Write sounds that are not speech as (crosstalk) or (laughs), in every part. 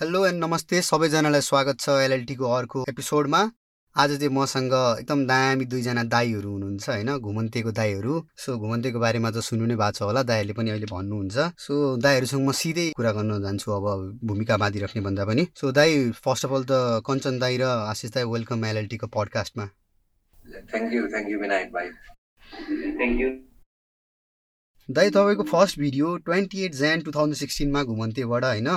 Hello and नमस्ते सबैजनालाई स्वागत छ एलएलटीको अर्को एपिसोडमा आज चाहिँ मसँग एकदम दामी दुईजना दाईहरू हुनुहुन्छ होइन? घुमन्तेको दाईहरू। सो घुमन्तेको बारेमा त सुन्नु नै भएको छ होला दाईहरूले पनि अहिले भन्नुहुन्छ। सो दाईहरूसँग म सिधै कुरा गर्न जान्छु अब भूमिका बाँधिराख्ने भन्दा पनि। सो दाई फर्स्ट अफ अल त कञ्चन दाई र आशिष दाई वेलकम एलएलटीको पडकास्टमा thank you thank you Vinayak भाइ थ्याङ्क यू दाई तपाईँको first video twenty eight Jan two thousand सिक्सटिनमा घुमन्तेबाट होइन?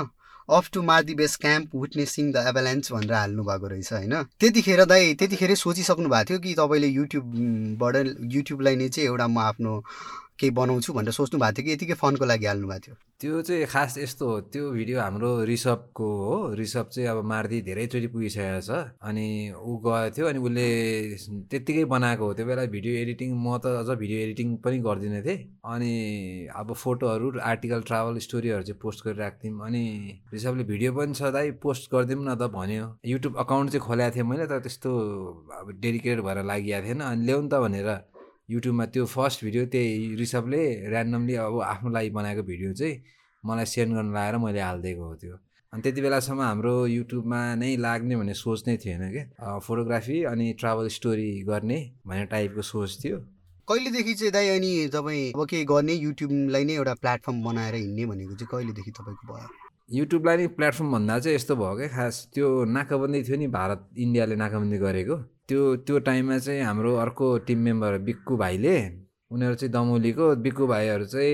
Off to Mardi base camp witnessing the avalanche भनेर हाल्नु भएको रहेछ होइन? त्यतिखेर दाइ त्यतिखेरै सोचिसक्नु भएको थियो कि तपाईँले युट्युबबाट युट्युबलाई नै चाहिँ एउटा म आफ्नो केही बनाउँछु भनेर सोच्नु भएको थियो कि यतिकै फनको लागि हाल्नु भएको थियो। त्यो चाहिँ खास यस्तो हो त्यो भिडियो हाम्रो रिसपको हो। रिसप चाहिँ अब मार्दी धेरैचोटि पुगिसकेको छ अनि ऊ गएको थियो अनि उसले त्यत्तिकै बनाएको हो। त्यो बेला भिडियो एडिटिङ म त अझ भिडियो एडिटिङ पनि गर्दिनँ थिएँ। अनि अब फोटोहरू आर्टिकल ट्राभल स्टोरीहरू चाहिँ पोस्ट गरिरहेको थियौँ अनि रिसपले भिडियो पनि दाइ पोस्ट गरिदिउँ न त भन्यो। युट्युब अकाउन्ट चाहिँ खोलेको थिएँ मैले तर त्यस्तो अब डेडिकेटेड भएर लागि थिएन। अनि ल्याउनु त भनेर युट्युबमा त्यो फर्स्ट भिडियो त्यही रिसपले ऱ्यान्डमली अब आफ्नो लागि बनाएको भिडियो चाहिँ मलाई सेन्ड गर्नु लगाएर मैले हालिदिएको हो त्यो। अनि त्यति बेलासम्म हाम्रो युट्युबमा नै लाग्ने भन्ने सोच नै थिएन कि। फोटोग्राफी अनि ट्राभल स्टोरी गर्ने भन्ने टाइपको सोच थियो। कहिलेदेखि चाहिँ दाइ अनि तपाईँ अब के गर्ने युट्युबलाई नै एउटा प्लेटफर्म बनाएर हिँड्ने भनेको चाहिँ कहिलेदेखि तपाईँको भयो? युट्युबलाई नै प्लेटफर्म भन्दा चाहिँ यस्तो भयो क्या खास त्यो नाकाबन्दी थियो नि भारत इन्डियाले नाकाबन्दी गरेको। त्यो त्यो टाइममा चाहिँ हाम्रो अर्को टिम मेम्बर बिक्कु भाइले उनीहरू चाहिँ दमौलीको बिक्कु भाइहरू चाहिँ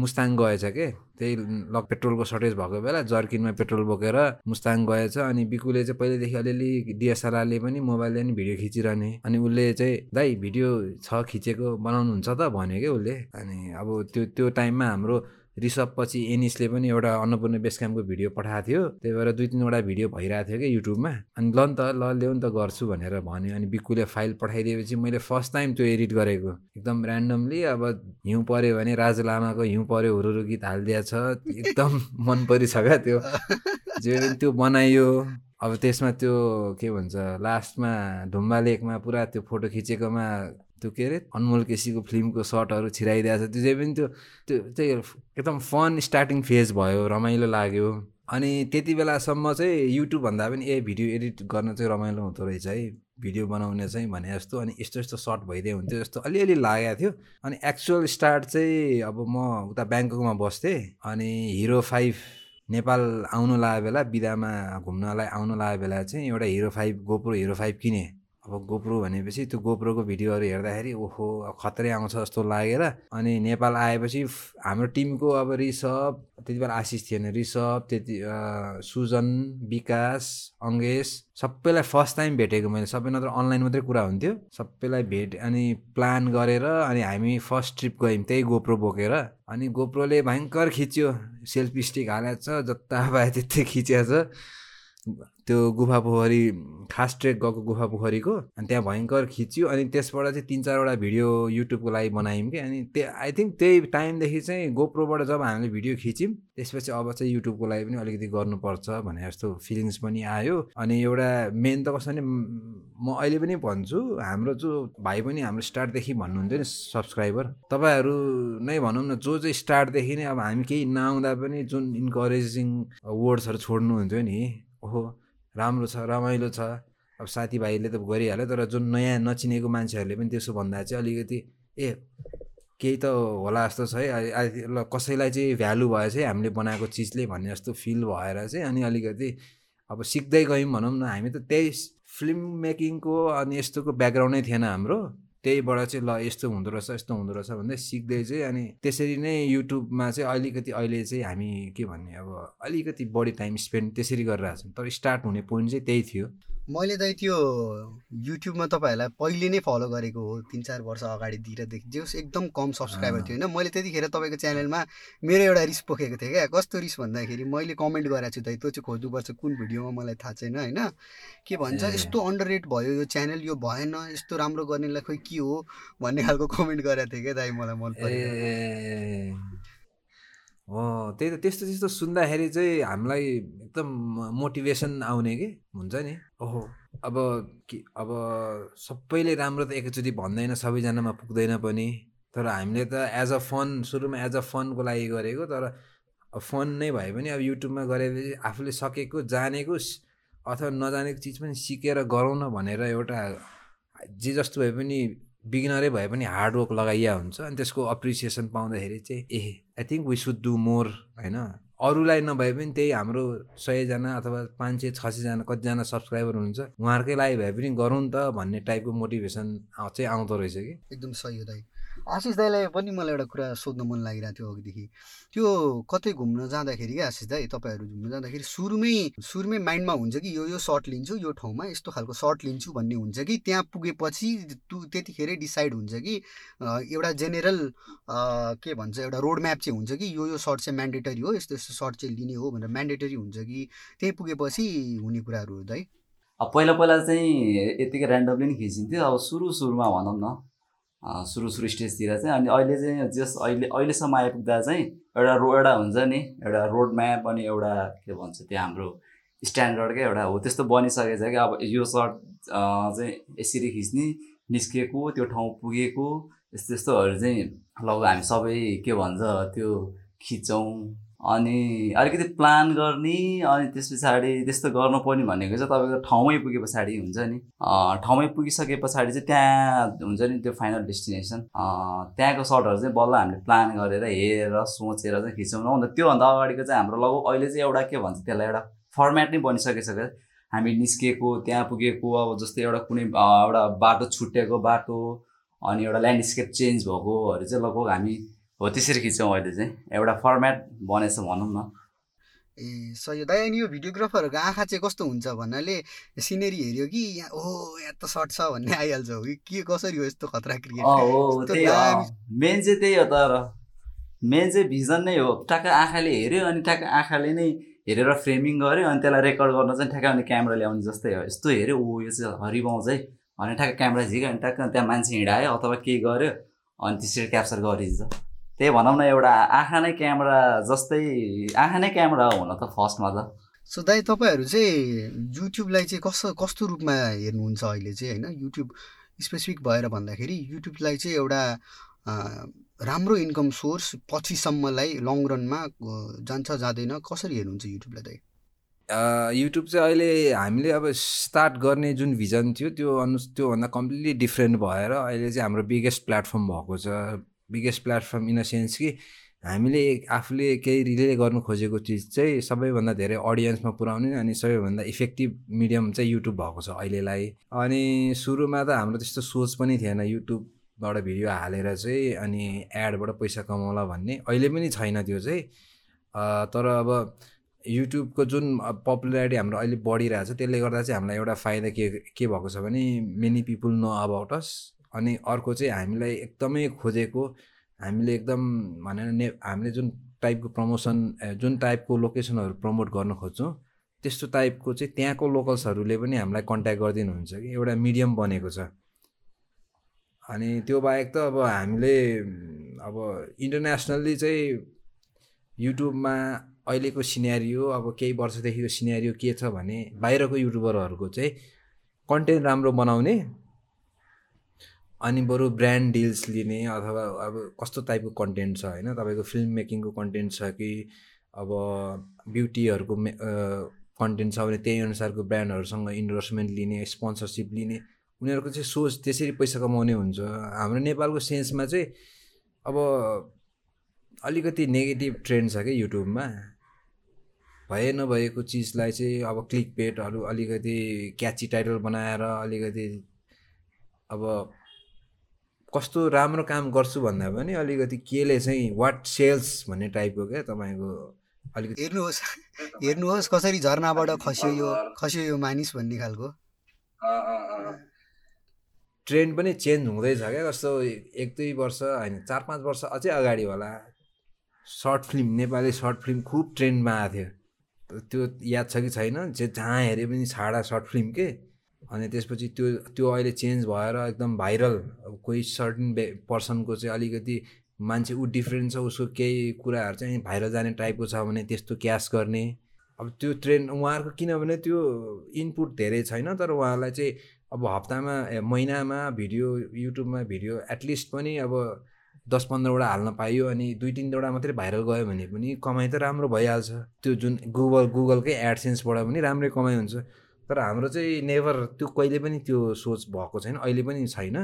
मुस्ताङ गएछ के त्यही लक पेट्रोलको सर्टेज भएको बेला जर्किनमा पेट्रोल बोकेर मुस्ताङ गएछ अनि बिकुले चाहिँ पहिल्यैदेखि अलिअलि डिएसएलआरले पनि मोबाइलले पनि भिडियो खिचिरहने। अनि उसले चाहिँ दाइ भिडियो छ खिचेको बनाउनुहुन्छ त भन्यो क्या उसले। अनि अब त्यो त्यो टाइममा हाम्रो पछि एनिसले पनि एउटा अन्नपूर्ण बेस क्याम्पको भिडियो पठाएको थियो। त्यही भएर दुई तिनवटा भिडियो भइरहेको थियो कि युट्युबमा। अनि ल नि त ल ल्याउ नि त गर्छु भनेर भन्यो। अनि बिक्कुले फाइल पठाइदिएपछि मैले फर्स्ट टाइम त्यो एडिट गरेको। एकदम ऱ्यान्डमली अब हिउँ पऱ्यो भने राजु लामाको हिउँ पऱ्यो हुरुरु गीत हालिदिएको छ। एकदम (laughs) मन परिछ क्या त्यो। जे त्यो बनाइयो। अब त्यसमा त्यो के भन्छ लास्टमा ढुम्बा लेकमा पुरा त्यो फोटो खिचेकोमा त्यो के अरे अनमोल केसीको फिल्मको सर्टहरू छिराइदिएको छ त्यो चाहिँ पनि त्यो त्यो चाहिँ एकदम फन स्टार्टिङ फेज भयो रमाइलो लाग्यो। अनि त्यति बेलासम्म चाहिँ युट्युब भन्दा पनि ए भिडियो एडिट गर्न चाहिँ रमाइलो हुँदो रहेछ है। भिडियो बनाउने चाहिँ भने जस्तो अनि यस्तो यस्तो सर्ट भइदियो हुन्थ्यो जस्तो अलिअलि लागेको थियो। अनि एक्चुअल स्टार्ट चाहिँ अब म उता ब्याङ्ककमा बस्थेँ अनि हिरो फाइभ नेपाल आउनु लागेको बेला बिदामा घुम्नलाई आउनु लागेको बेला चाहिँ एउटा Hero five GoPro Hero five किनेँ। अब गोप्रो भनेपछि त्यो गोप्रोको भिडियोहरू हेर्दाखेरि ओहो खत्रै आउँछ जस्तो लागेर। अनि नेपाल आएपछि हाम्रो टिमको अब रिसप त्यति बेला आशिष थिएन। रिसप त्यति सुजन विकास अङ्गेश सबैलाई फर्स्ट टाइम भेटेको मैले। सबै नत्र अनलाइन मात्रै कुरा हुन्थ्यो। सबैलाई भेट अनि प्लान गरेर अनि हामी फर्स्ट ट्रिप गयौँ त्यही गोप्रो बोकेर। अनि गोप्रोले भयङ्कर खिच्यो। सेल्फी स्टिक हालेको छ जता पाए त्यतै खिचेको छ। त्यो गुफा पोखरी खास ट्रेक गएको गुफा पोखरीको अनि त्यहाँ भयङ्कर खिच्यो अनि त्यसबाट चाहिँ तिन चारवटा भिडियो युट्युबको लागि बनायौँ कि अनि त्यो आई थिङ्क त्यही टाइमदेखि चाहिँ गोप्रोबाट जब हामीले भिडियो खिच्यौँ त्यसपछि अब चाहिँ युट्युबको लागि पनि अलिकति गर्नुपर्छ भने जस्तो फिलिङ्स पनि आयो। अनि एउटा मेन त कसो भने म अहिले पनि भन्छु हाम्रो जो भाइ पनि हाम्रो स्टार्टदेखि भन्नुहुन्थ्यो नि सब्सक्राइबर तपाईँहरू नै भनौँ न जो चाहिँ स्टार्टदेखि नै अब हामी केही नआउँदा पनि जुन इन्करेजिङ वर्ड्सहरू छोड्नुहुन्थ्यो नि ओहो राम्रो छ रमाइलो छ। अब साथीभाइले त गरिहाल्यो तर जुन नयाँ नचिनेको मान्छेहरूले पनि त्यसो भन्दा चाहिँ अलिकति ए केही त होला जस्तो छ है। ल कसैलाई चाहिँ भ्यालु भएछ है हामीले बनाएको चिजले भन्ने जस्तो फिल भएर चाहिँ अनि अलिकति अब सिक्दै गयौँ भनौँ न हामी त त्यही फिल्म मेकिङको अनि यस्तोको ब्याकग्राउन्डै थिएन हाम्रो। त्यहीबाट चाहिँ ल यस्तो हुँदो रहेछ यस्तो हुँदो रहेछ भन्दै सिक्दै चाहिँ अनि त्यसरी नै युट्युबमा चाहिँ अलिकति अहिले चाहिँ हामी के भन्ने अब अलिकति बढी टाइम स्पेन्ड त्यसरी गरिरहेको छौँ। तर स्टार्ट हुने पोइन्ट चाहिँ त्यही थियो। मैले त त्यो युट्युबमा तपाईँहरूलाई पहिले नै फलो गरेको हो तिन चार वर्ष अगाडितिरदेखि जो एकदम कम सब्सक्राइबर थियो होइन? मैले त्यतिखेर तपाईँको च्यानलमा मेरो एउटा रिस पोखेको थिएँ क्या। कस्तो रिस भन्दाखेरि मैले कमेन्ट गरेको छु त त्यो चाहिँ खोज्नुपर्छ कुन भिडियोमा? मलाई थाहा छैन होइन? के भन्छ यस्तो अन्डर रेट भयो यो च्यानल यो भएन यस्तो राम्रो गर्नेलाई खोइ के हो भन्ने खालको कमेन्ट गरेको थिएँ क्या दाइ मलाई मन पऱ्यो हो त्यही त त्यस्तो त्यस्तो सुन्दाखेरि चाहिँ हामीलाई एकदम मोटिभेसन आउने कि? हुन्छ नि। ओहो। अब कि अब सबैले राम्रो त एकैचोटि भन्दैन सबैजनामा पुग्दैन पनि। तर हामीले त एज अ फन सुरुमा एज अ फनको लागि गरेको तर फन नै भए पनि अब युट्युबमा गरेपछि आफूले सकेको जानेको अथवा नजानेको चिज पनि सिकेर गरौँ न भनेर एउटा जे जस्तो भए पनि बिगिनरै भए पनि हार्डवर्क लगाइया हुन्छ अनि त्यसको अप्रिसिएसन पाउँदाखेरि चाहिँ ए I think we should do more होइन? अरूलाई नभए पनि त्यही हाम्रो सयजना अथवा पाँच सय छ सयजना कतिजना सब्सक्राइबर हुनुहुन्छ उहाँहरूकै लागि भए पनि गरौँ त भन्ने टाइपको मोटिभेसन चाहिँ आउँदो रहेछ कि? एकदम सही हो दाइ आशिष दाईलाई पनि मलाई एउटा कुरा सोध्न मन लागिरहेको थियो अघिदेखि। त्यो कतै घुम्न जाँदाखेरि क्या आशिष दाई तपाईँहरू घुम्न जाँदाखेरि सुरुमै सुरुमै माइन्डमा हुन्छ कि यो यो सर्ट लिन्छु यो ठाउँमा यस्तो खालको सर्ट लिन्छु भन्ने हुन्छ कि? त्यहाँ पुगेपछि त्यतिखेरै डिसाइड हुन्छ कि एउटा जेनेरल के भन्छ एउटा रोड म्याप चाहिँ हुन्छ कि यो यो सर्ट चाहिँ म्यान्डेटरी हो यस्तो यस्तो सर्ट चाहिँ लिने हो भनेर म्यान्डेटरी हुन्छ कि? त्यहीँ पुगेपछि हुने कुराहरू हो दाइ पहिला पहिला चाहिँ यत्तिकै ऱ्यान्डमली नै खिचिन्थ्यो अब सुरु सुरुमा भनौँ न। सुरु सुरु स्टेजतिर चाहिँ अनि अहिले चाहिँ जस अहिले अहिलेसम्म आइपुग्दा चाहिँ एउटा रो एउटा हुन्छ नि एउटा रोड म्याप अनि एउटा के भन्छ त्यो हाम्रो स्ट्यान्डर्डकै एउटा हो। त्यस्तो बनिसकेको छ कि अब यो सर्ट चाहिँ यसरी खिच्ने निस्किएको त्यो ठाउँ पुगेको यस्तो यस्तोहरू चाहिँ लग हामी सबै के भन्छ त्यो खिचौँ अनि अलिकति प्लान गर्ने अनि त्यस पछाडि त्यस्तो गर्नुपर्ने भनेको चाहिँ तपाईँको ठाउँमै पुगे पछाडि हुन्छ नि। ठाउँमै पुगिसके पछाडि चाहिँ त्यहाँ हुन्छ नि त्यो फाइनल डेस्टिनेसन त्यहाँको सर्टहरू चाहिँ बल्ल हामीले प्लान गरेर हेरेर सोचेर चाहिँ खिचौँ न। अन्त त्योभन्दा अगाडिको चाहिँ हाम्रो लगभग अहिले चाहिँ एउटा के भन्छ त्यसलाई एउटा फर्मेट नै बनिसकेको छ क्या। हामी निस्किएको त्यहाँ पुगेको अब जस्तै एउटा कुनै एउटा बाटो छुट्टिएको बाटो अनि एउटा ल्यान्डस्केप चेन्ज भएकोहरू चाहिँ लगभग हामी हो त्यसरी खिच्छौँ अहिले चाहिँ। एउटा फर्मेट बनेछ भनौँ न। ए सही दाइ अनि यो भिडियोग्राफरहरूको आँखा चाहिँ कस्तो हुन्छ भन्नाले सिनेरी हेऱ्यो कि यहाँ ओ यहाँ त सर्ट छ भन्ने आइहाल्छ हो कि? के कसरी हो यस्तो खतरा क्रिएट (laughs) मेन चाहिँ त्यही हो तर मेन चाहिँ भिजन नै हो। ट्याक्क आँखाले हेऱ्यो अनि ट्याक्क आँखाले नै हेरेर फ्रेमिङ गऱ्यो अनि त्यसलाई रेकर्ड गर्न चाहिँ ठ्याक्क अनि क्यामेरा ल्याउने जस्तै हो। यस्तो हेऱ्यो ऊ यो चाहिँ हरिबाउँछ है अनि ठ्याक्क क्यामेरा झिक्यो अनि ट्याक्क त्यहाँ मान्छे हिँडायो अथवा केही गर्यो अनि त्यसरी क्याप्चर गरिन्छ। त्यही भनौँ न एउटा आँखा नै क्यामेरा जस्तै आँखा नै क्यामेरा हो हुन त फर्स्टमा त। सो दाइ तपाईँहरू चाहिँ युट्युबलाई चाहिँ कस्तो कस्तो रूपमा हेर्नुहुन्छ अहिले चाहिँ होइन? युट्युब स्पेसिफिक भएर भन्दाखेरि युट्युबलाई चाहिँ एउटा राम्रो इन्कम सोर्स पछिसम्मलाई लङ रनमा जान्छ जाँदैन। कसरी हेर्नुहुन्छ युट्युबलाई दाइ? अ, युट्युब चाहिँ अहिले हामीले अब स्टार्ट गर्ने जुन भिजन थियो त्यो अनु त्योभन्दा कम्प्लिटली डिफ्रेन्ट भएर अहिले चाहिँ हाम्रो बिगेस्ट प्लेटफर्म भएको छ। Biggest platform in a sense कि हामीले आफूले केही रिले गर्नु खोजेको चिज चाहिँ सबैभन्दा धेरै अडियन्समा पुऱ्याउने अनि सबैभन्दा इफेक्टिभ मिडियम चाहिँ युट्युब भएको छ अहिलेलाई। अनि सुरुमा त हाम्रो त्यस्तो सोच पनि थिएन युट्युबबाट भिडियो हालेर चाहिँ अनि एडबाट पैसा कमाउला भन्ने अहिले पनि छैन त्यो चाहिँ। तर अब युट्युबको जुन पपुलारिटी हाम्रो अहिले बढिरहेछ त्यसले गर्दा चाहिँ हामीलाई एउटा फाइदा के के भएको छ भने many people know about us अनि अर्को चाहिँ हामीलाई एकदमै खोजेको हामीले एकदम भनेर ने हामीले जुन टाइपको प्रमोसन जुन टाइपको लोकेसनहरू प्रमोट गर्न खोज्छौँ त्यस्तो टाइपको चाहिँ त्यहाँको लोकल्सहरूले पनि हामीलाई कन्ट्याक्ट गरिदिनुहुन्छ कि एउटा मिडियम बनेको छ। अनि त्यो बाहेक त अब हामीले अब इन्टरनेसनल्ली चाहिँ युट्युबमा अहिलेको सिनेरियो अब केही वर्षदेखिको सिनेरियो के छ भने बाहिरको युट्युबरहरूको चाहिँ कन्टेन्ट राम्रो बनाउने अनि बरु ब्रान्ड डिल्स लिने अथवा अब कस्तो टाइपको कन्टेन्ट छ होइन? तपाईँको फिल्म मेकिङको कन्टेन्ट छ कि अब ब्युटीहरूको कन्टेन्ट छ भने त्यही अनुसारको ब्रान्डहरूसँग इन्डोर्समेन्ट लिने स्पोन्सरसिप लिने उनीहरूको चाहिँ सोच त्यसरी पैसा कमाउने हुन्छ। हाम्रो नेपालको सेन्समा चाहिँ अब अलिकति नेगेटिभ ट्रेन्ड छ क्या युट्युबमा? भए नभएको चिजलाई चाहिँ अब क्लिक पेटहरू अलिकति क्याची टाइटल बनाएर अलिकति अब कस्तो राम्रो काम गर्छु भन्दा पनि अलिकति केले चाहिँ वाट सेल्स भन्ने टाइपको क्या तपाईँको अलिकति हेर्नुहोस् हेर्नुहोस् कसरी झर्नाबाट खस्यो यो खस्यो यो मानिस भन्ने खालको। अँ, अँ, अँ। ट्रेन्ड पनि चेन्ज हुँदैछ क्या कस्तो एक दुई वर्ष होइन चार पाँच वर्ष अझै अगाडि होला। Short film Nepali short film खुब ट्रेन्डमा आएको थियो। त्यो याद छ कि छैन? जे जहाँ हेरे पनि छाडा सर्ट फिल्म के? अनि त्यसपछि त्यो त्यो अहिले चेन्ज भएर एकदम भाइरल कोही सर्टन पर्सनको चाहिँ अलिकति मान्छे ऊ डिफ्रेन्ट छ उसको केही कुराहरू चाहिँ भाइरल जाने टाइपको छ भने त्यस्तो क्यास गर्ने। अब त्यो ट्रेन्ड उहाँहरूको किनभने त्यो इनपुट धेरै छैन तर उहाँलाई चाहिँ अब हप्तामा महिनामा भिडियो युट्युबमा भिडियो एटलिस्ट पनि अब दस पन्ध्रवटा हाल्न पाइयो अनि दुई तिनवटा मात्रै भाइरल गयो भने पनि कमाइ त राम्रो भइहाल्छ। त्यो जुन गुगल गुगलकै एडसेन्सबाट पनि राम्रै कमाइ हुन्छ। तर हाम्रो चाहिँ नेभर त्यो कहिले पनि त्यो सोच भएको छैन अहिले पनि छैन।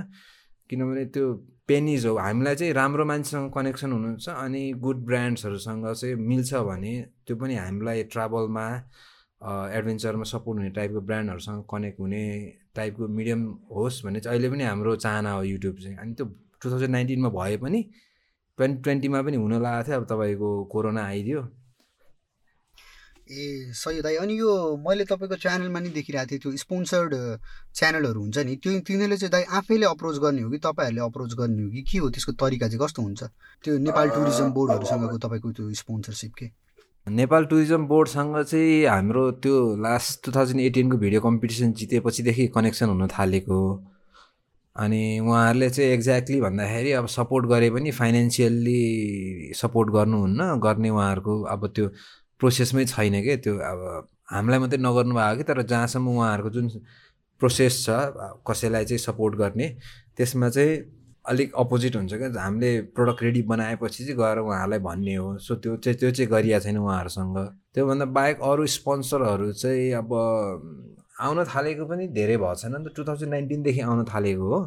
किनभने त्यो पेनिज हो। हामीलाई चाहिँ राम्रो मान्छेसँग कनेक्सन हुनुहुन्छ अनि गुड ब्रान्ड्सहरूसँग चाहिँ मिल्छ भने त्यो पनि हामीलाई ट्राभलमा एडभेन्चरमा सपोर्ट हुने टाइपको ब्रान्डहरूसँग कनेक्ट हुने टाइपको मिडियम होस् भन्ने चाहिँ अहिले पनि हाम्रो चाहना हो युट्युब चाहिँ। अनि त्यो टु थाउजन्ड नाइन्टिनमा भए पनि ट्वेन्टी ट्वेन्टीमा पनि हुन लागेको थियो। अब तपाईँको कोरोना आइदियो। ए सही दाइ। अनि यो मैले तपाईँको च्यानलमा नि देखिरहेको थिएँ त्यो स्पोन्सर्ड च्यानलहरू हुन्छ नि त्यो तिनीहरूले चाहिँ दाइ आफैले अप्रोच गर्ने हो कि तपाईँहरूले अप्रोच गर्ने हो कि के हो? त्यसको तरिका चाहिँ कस्तो हुन्छ? त्यो नेपाल टुरिज्म बोर्डहरूसँगको तपाईँको त्यो स्पोन्सरसिप के? नेपाल टुरिज्म बोर्डसँग चाहिँ हाम्रो त्यो लास्ट टु थाउजन्ड एटिनको भिडियो कम्पिटिसन जितेपछिदेखि कनेक्सन हुन थालेको अनि उहाँहरूले चाहिँ एक्ज्याक्टली भन्दाखेरि अब सपोर्ट गरे पनि फाइनेन्सियल्ली सपोर्ट गर्नुहुन्न गर्ने उहाँहरूको अब त्यो प्रोसेसमै छैन क्या त्यो अब हामीलाई मात्रै नगर्नु भएको कि तर जहाँसम्म उहाँहरूको जुन प्रोसेस छ कसैलाई चाहिँ सपोर्ट गर्ने त्यसमा चाहिँ अलिक अपोजिट हुन्छ क्या। हामीले प्रडक्ट रेडी बनाएपछि चाहिँ गएर उहाँहरूलाई भन्ने हो। सो त्यो चाहिँ त्यो चाहिँ गरिएको छैन उहाँहरूसँग। त्योभन्दा बाहेक अरू स्पोन्सरहरू चाहिँ अब आउन थालेको पनि धेरै भएको छैन नि त। टु थाउजन्ड नाइन्टिनदेखि आउन थालेको हो।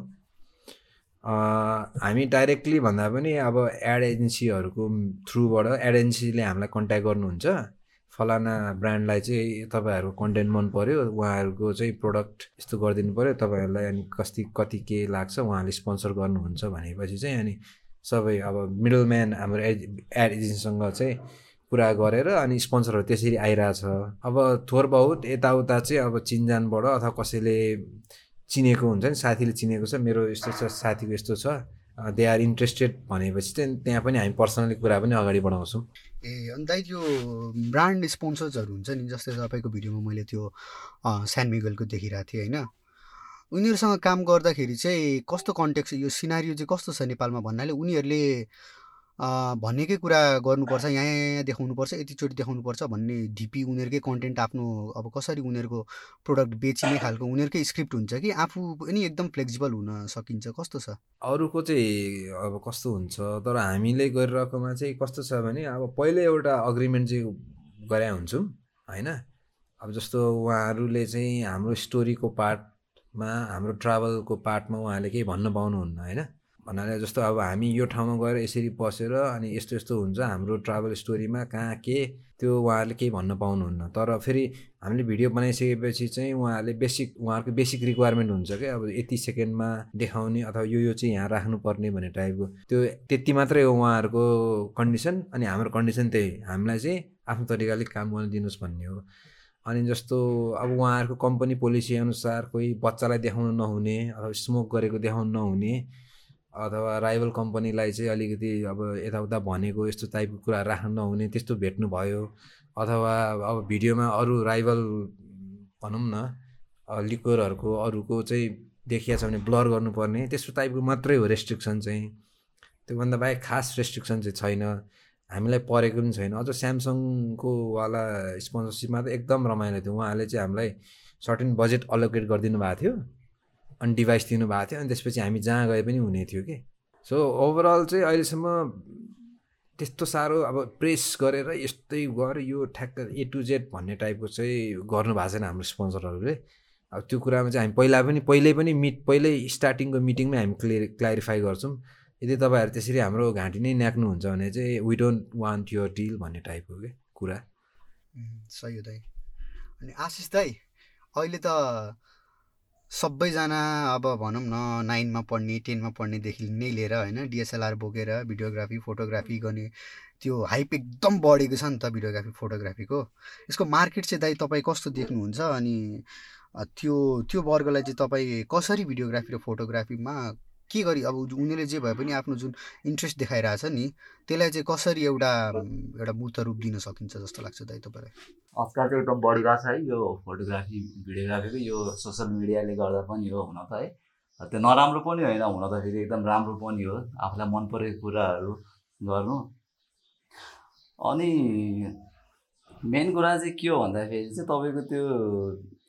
हामी डाइरेक्टली भन्दा पनि अब एड एजेन्सीहरूको थ्रुबाट एड एजेन्सीले हामीलाई कन्ट्याक्ट गर्नुहुन्छ। फलाना ब्रान्डलाई चाहिँ तपाईँहरूको कन्टेन्ट मन पऱ्यो उहाँहरूको चाहिँ प्रडक्ट यस्तो गरिदिनु पऱ्यो तपाईँहरूलाई अनि कति कति के लाग्छ उहाँले स्पोन्सर गर्नुहुन्छ भनेपछि चाहिँ अनि सबै अब मिडल म्यान हाम्रो एड एड एजेन्सीसँग चाहिँ कुरा गरेर अनि स्पोन्सरहरू त्यसरी आइरहेछ। अब थोर बहुत यताउता चाहिँ अब चिनजानबाट अथवा कसैले चिनेको हुन्छ नि साथीले चिनेको छ मेरो यस्तो छ साथीको यस्तो छ दे आर इन्ट्रेस्टेड भनेपछि चाहिँ त्यहाँ पनि हामी पर्सनली कुरा पनि अगाडि बढाउँछौँ। ए अनि दाइ त्यो ब्रान्ड स्पोन्सर्सहरू हुन्छ नि जस्तै तपाईँको भिडियोमा मैले त्यो स्यान मिगलको देखिरहेको थिएँ होइन? उनीहरूसँग काम गर्दाखेरि चाहिँ कस्तो कन्टेक्स यो सिनारियो चाहिँ कस्तो छ नेपालमा भन्नाले उनीहरूले भनेकै कुरा गर्नुपर्छ यहाँ यहाँ देखाउनुपर्छ यतिचोटि देखाउनुपर्छ भन्ने ढिपी उनीहरूकै कन्टेन्ट आफ्नो अब कसरी उनीहरूको प्रोडक्ट बेचिने खालको उनीहरूकै स्क्रिप्ट हुन्छ कि? आफू पनि एकदम फ्लेक्सिबल हुन सकिन्छ कस्तो छ? अरूको चाहिँ अब कस्तो हुन्छ? तर हामीले गरिरहेकोमा चाहिँ कस्तो छ भने अब पहिले एउटा अग्रिमेन्ट चाहिँ गरे हुन्छौँ होइन? अब जस्तो उहाँहरूले चाहिँ हाम्रो स्टोरीको पार्टमा हाम्रो ट्राभलको पार्टमा उहाँले केही भन्न पाउनुहुन्न होइन? भन्नाले जस्तो अब हामी यो ठाउँमा गएर यसरी बसेर अनि यस्तो यस्तो हुन्छ हाम्रो ट्राभल स्टोरीमा कहाँ के त्यो उहाँहरूले केही भन्न पाउनुहुन्न। तर फेरि हामीले भिडियो बनाइसकेपछि चाहिँ उहाँहरूले बेसिक उहाँहरूको बेसिक रिक्वायरमेन्ट हुन्छ क्या अब यति सेकेन्डमा देखाउने अथवा यो यो चाहिँ यहाँ राख्नुपर्ने भन्ने टाइपको त्यो त्यति मात्रै हो उहाँहरूको कन्डिसन अनि हाम्रो कन्डिसन त्यही। हामीलाई चाहिँ आफ्नो तरिकाले काम गर्न दिनुहोस् भन्ने हो। अनि जस्तो अब उहाँहरूको कम्पनी पोलिसी अनुसार कोही बच्चालाई देखाउनु नहुने अथवा स्मोक गरेको देखाउनु नहुने अथवा राइभल कम्पनीलाई चाहिँ अलिकति अब यताउता भनेको यस्तो टाइपको कुरा राख्नु नहुने त्यस्तो भेट्नु भयो। अथवा अब भिडियोमा अरू राइभल भनौँ न लिक्वरहरूको अरूको चाहिँ देखिया छ भने ब्लर गर्नुपर्ने त्यस्तो टाइपको मात्रै हो रेस्ट्रिक्सन चाहिँ। त्योभन्दा बाहेक खास रेस्ट्रिक्सन चाहिँ छैन। हामीलाई परेको पनि छैन। अझ स्यामसङको वाला स्पोन्सरसिपमा त एकदम रमाइलो थियो। उहाँहरूले चाहिँ हामीलाई सर्टेन बजेट अलोकेट गरिदिनु भएको थियो। अनि डिभाइस दिनुभएको थियो अनि त्यसपछि हामी जहाँ गए पनि हुने थियो कि। सो ओभरअल चाहिँ अहिलेसम्म त्यस्तो साह्रो अब प्रेस गरेर यस्तै गर यो ठ्याक्क ए टु जेड भन्ने टाइपको चाहिँ गर्नु भएको छैन हाम्रो स्पोन्सरहरूले अब त्यो कुरामा चाहिँ हामी पहिला पनि पहिल्यै पनि मिट पहिल्यै स्टार्टिङको मिटिङमै हामी क्लियर क्ल्यारिफाई गर्छौँ। यदि तपाईँहरू त्यसरी हाम्रो घाँटी नै न्याक्नुहुन्छ भने चाहिँ we don't want your deal भन्ने टाइपको के कुरा। सही हो दाइ। अनि आशिष दाई अहिले त सबैजना अब भनौँ न नाइनमा पढ्ने टेनमा पढ्नेदेखि नै लिएर होइन डिएसएलआर बोकेर भिडियोग्राफी फोटोग्राफी गर्ने त्यो हाइप एकदम बढेको छ नि त भिडियोग्राफी फोटोग्राफीको। यसको मार्केट चाहिँ दाइ तपाईँ कस्तो देख्नुहुन्छ अनि त्यो त्यो वर्गलाई चाहिँ तपाईँ कसरी भिडियोग्राफी र फोटोग्राफीमा के गरी अब उनीहरूले जे भए पनि आफ्नो जुन इन्ट्रेस्ट देखाइरहेछ नि त्यसलाई चाहिँ कसरी एउटा एउटा मूर्त रूप दिन सकिन्छ जस्तो लाग्छ दाइ तपाईँलाई? आजकल चाहिँ एकदम बढिरहेको छ है यो फोटोग्राफी भिडियोग्राफीको यो सोसियल मिडियाले गर्दा पनि हो हुन त है। त्यो नराम्रो पनि होइन हुन त फेरि एकदम राम्रो पनि हो। आफूलाई मन परेको कुराहरू गर्नु। अनि मेन कुरा चाहिँ के हो भन्दाखेरि चाहिँ तपाईँको त्यो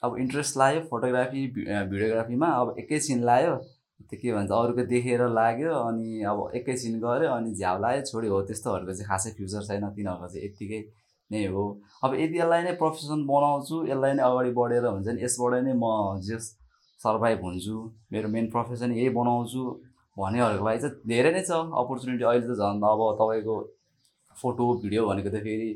अब इन्ट्रेस्ट लाग्यो फोटोग्राफी भिडियोग्राफीमा अब एकैछिन लाग्यो त्यो के भन्छ अरूको देखेर लाग्यो अनि अब एकैछिन गऱ्यो अनि झ्याउ लाग्यो। छोड्यो हो त्यस्तोहरूको चाहिँ खासै फ्युचर छैन तिनीहरूको चाहिँ यत्तिकै नै हो। अब यदि यसलाई नै प्रोफेसन बनाउँछु यसलाई नै अगाडि बढेर हुन्छ नि यसबाट नै म जस सर्भाइभ हुन्छु मेरो मेन प्रोफेसन यही बनाउँछु भनेहरूको लागि चाहिँ धेरै नै छ अपर्च्युनिटी अहिले त झन् अब तपाईँको फोटो भिडियो भनेको त फेरि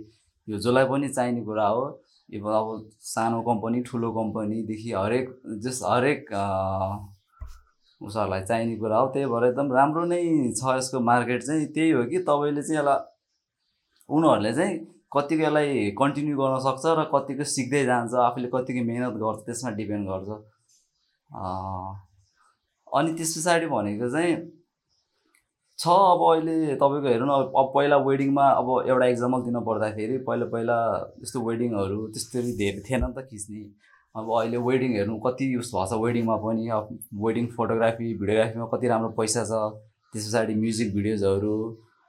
यो जसलाई पनि चाहिने कुरा हो। अब सानो कम्पनी ठुलो कम्पनीदेखि हरेक जस हरेक उसहरूलाई चाहिने कुरा हो त्यही भएर एकदम राम्रो नै छ यसको मार्केट चाहिँ। त्यही हो कि तपाईँले चाहिँ यसलाई उनीहरूले चाहिँ कतिको यसलाई कन्टिन्यू गर्न सक्छ र कतिको सिक्दै जान्छ आफूले कतिको मिहिनेत गर्छ त्यसमा डिपेन्ड गर्छ। अनि त्यस पछाडि भनेको चाहिँ छ अब अहिले तपाईँको हेर्नु न अब पहिला वेडिङमा अब एउटा इक्जाम्पल दिन पर्दाखेरि पहिला पहिला यस्तो वेडिङहरू त्यस्तरी धेरै थिएन नि त खिच्ने। अब अहिले वेडिङ हेर्नु कति युज भएको छ वेडिङमा पनि अब वेडिङ फोटोग्राफी भिडियोग्राफीमा कति राम्रो पैसा छ। त्यस पछाडि म्युजिक भिडियोजहरू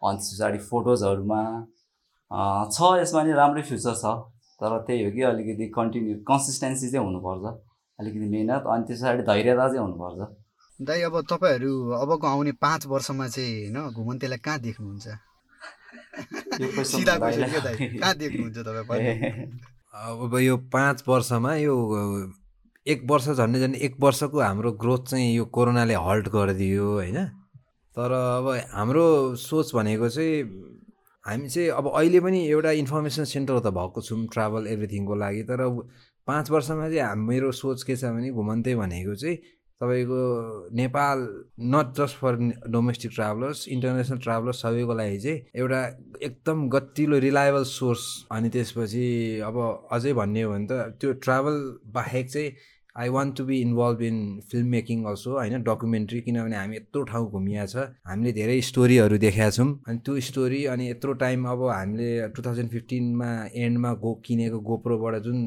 अनि त्यस पछाडि फोटोजहरूमा छ यसमा नि राम्रै फ्युचर छ। तर त्यही हो कि अलिकति कन्टिन्यू कन्सिस्टेन्सी चाहिँ हुनुपर्छ। अलिकति मिहिनेत अनि त्यस पछाडि धैर्यता चाहिँ हुनुपर्छ। दाइ अब तपाईँहरू अबको आउने पाँच वर्षमा चाहिँ होइन घुमन्तेलाई कहाँ देख्नुहुन्छ? (laughs) कहाँ देख्नुहुन्छ तपाईँ? (laughs) अब यो पाँच वर्षमा यो एक वर्ष झन्डै झन्डै एक वर्षको हाम्रो ग्रोथ चाहिँ यो कोरोनाले हल्ट गरिदियो होइन? तर अब हाम्रो सोच भनेको चाहिँ हामी चाहिँ अब अहिले पनि एउटा इन्फर्मेसन सेन्टर त भएको छौँ ट्राभल एभ्रिथिङको लागि। तर पाँच वर्षमा चाहिँ मेरो सोच के छ भने घुमन्ते भनेको चाहिँ तपाईँको Nepal not just for domestic travellers international travellers सबैको लागि चाहिँ एउटा एकदम गतिलो रिलायबल सोर्स अनि त्यसपछि अब अझै भन्ने हो भने त त्यो ट्राभल बाहेक चाहिँ I want to be involve in film making also होइन डकुमेन्ट्री किनभने हामी यत्रो ठाउँ घुमिया छ। हामीले धेरै स्टोरीहरू देखाएको छौँ। अनि त्यो स्टोरी अनि यत्रो टाइम अब हामीले टु थाउजन्ड फिफ्टिनमा एन्डमा गो किनेको गोप्रोबाट जुन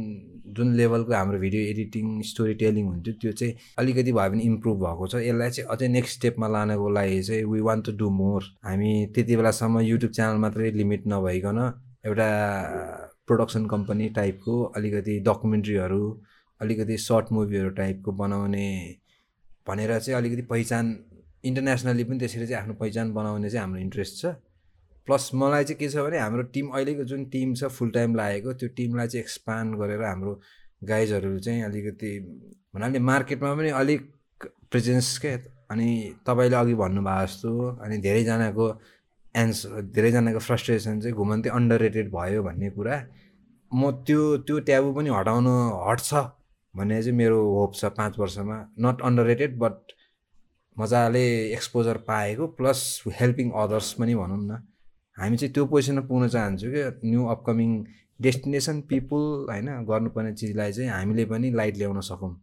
जुन लेभलको हाम्रो भिडियो एडिटिङ स्टोरी टेलिङ हुन्थ्यो त्यो चाहिँ अलिकति भए पनि इम्प्रुभ भएको छ। यसलाई चाहिँ अझै नेक्स्ट स्टेपमा लानको लागि चाहिँ we want to do more हामी त्यति बेलासम्म युट्युब च्यानल मात्रै लिमिट नभइकन एउटा प्रोडक्सन कम्पनी टाइपको अलिकति डकुमेन्ट्रीहरू अलिकति सर्ट मुभीहरू टाइपको बनाउने भनेर चाहिँ अलिकति पहिचान इन्टरनेसनली पनि त्यसरी चाहिँ आफ्नो पहिचान बनाउने चाहिँ हाम्रो इन्ट्रेस्ट छ। प्लस मलाई चाहिँ के छ भने हाम्रो टिम अहिलेको जुन टिम छ फुल टाइम लागेको त्यो टिमलाई चाहिँ एक्सपान्ड गरेर हाम्रो गाइजहरू चाहिँ अलिकति भन्नाले मार्केटमा पनि अलिक प्रेजेन्स क्या अनि तपाईँले अघि भन्नुभएको जस्तो अनि धेरैजनाको एन्सर धेरैजनाको फ्रस्ट्रेसन चाहिँ घुमन्ते अन्डर रेटेड भयो भन्ने कुरा। म त्यो त्यो ट्याबु पनि हटाउनु हट्छ। भन्ने चाहिँ मेरो होप छ पाँच वर्षमा। नट अन्डर रेटेड बट मजाले एक्सपोजर पाएको प्लस हेल्पिङ अदर्स पनि भनौँ न। हामी चाहिँ त्यो पोजिसनमा पुग्न चाहन्छौँ कि न्यू अपकमिङ डेस्टिनेसन पिपुल होइन गर्नुपर्ने चिजलाई चाहिँ हामीले पनि लाइट ल्याउन सकौँ।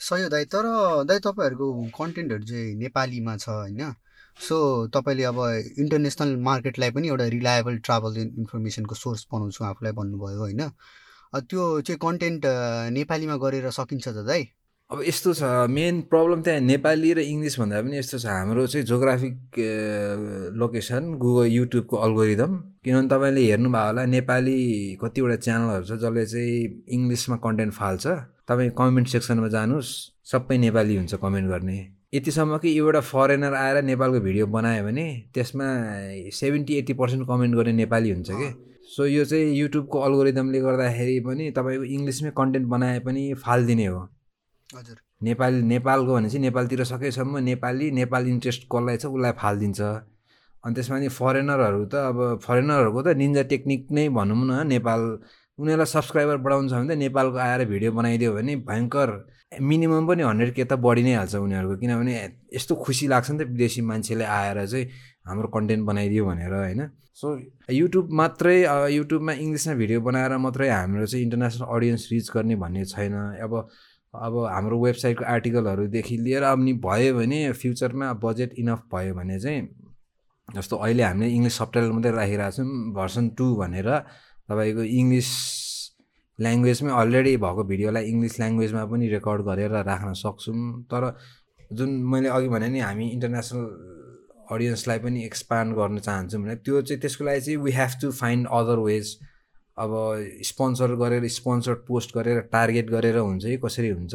सही हो दाइ तर दाइ तपाईँहरूको कन्टेन्टहरू चाहिँ नेपालीमा छ होइन? सो तपाईँले अब इन्टरनेसनल मार्केटलाई पनि एउटा रिलायबल ट्राभल इन्फर्मेसनको सोर्स बनाउँछु आफूलाई भन्नुभयो होइन? त्यो चाहिँ कन्टेन्ट नेपालीमा गरेर सकिन्छ त दाइ। अब यस्तो छ मेन प्रब्लम त्यहाँ नेपाली र इङ्ग्लिस भन्दा पनि यस्तो छ। हाम्रो चाहिँ जोग्राफिक लोकेसन गुगल युट्युबको अल्गोरिदम। किनभने तपाईँले हेर्नुभयो होला नेपाली कतिवटा च्यानलहरू छ जसले चाहिँ इङ्ग्लिसमा कन्टेन्ट फाल्छ। तपाईँ कमेन्ट सेक्सनमा जानुहोस् सबै नेपाली हुन्छ कमेन्ट गर्ने। यतिसम्म कि एउटा फरेनर आएर नेपालको भिडियो बनायो भने त्यसमा सेभेन्टी एट्टी पर्सेन्ट कमेन्ट गर्ने नेपाली हुन्छ कि। सो यो चाहिँ युट्युबको अल्गोरिदमले गर्दाखेरि पनि तपाईँको इङ्ग्लिसमै कन्टेन्ट बनाए पनि फालिदिने हो। हजुर। नेपाल नेपालको भनेपछि नेपालतिर सकेसम्म नेपाली नेपाल इन्ट्रेस्ट कसलाई छ उसलाई फालिदिन्छ। अनि त्यसमा नि फरेनरहरू त अब फरेनरहरूको त निन्जा टेक्निक नै भनौँ न नेपाल उनीहरूलाई सब्सक्राइबर बढाउनु छ भने त नेपालको आएर भिडियो बनाइदियो भने भयङ्कर मिनिमम पनि हन्ड्रेड के त बढी नै हाल्छ उनीहरूको। किनभने यस्तो खुसी लाग्छ नि त विदेशी मान्छेले आएर चाहिँ हाम्रो कन्टेन्ट बनाइदियो भनेर होइन? सो युट्युब मात्रै युट्युबमा इङ्ग्लिसमा भिडियो बनाएर मात्रै हाम्रो चाहिँ इन्टरनेसनल अडियन्स रिच गर्ने भन्ने छैन। अब अब हाम्रो वेबसाइटको आर्टिकलहरूदेखि लिएर अब नि भयो भने फ्युचरमा बजेट इनफ भयो भने चाहिँ जस्तो अहिले हामीले इङ्ग्लिस सबटाइटल मात्रै राखिरहेको छौँ भर्सन टू भनेर तपाईँको इङ्ग्लिस ल्याङ्ग्वेजमै अलरेडी भएको भिडियोलाई इङ्ग्लिस ल्याङ्ग्वेजमा पनि रेकर्ड गरेर राख्न सक्छौँ। तर जुन मैले अघि भने नि हामी इन्टरनेसनल अडियन्सलाई पनि एक्सपान्ड गर्न चाहन्छौँ भने त्यो चाहिँ त्यसको लागि चाहिँ we have to find other ways अब स्पोन्सर गरेर स्पोन्सर पोस्ट गरेर टार्गेट गरेर हुन्छ कि कसरी हुन्छ?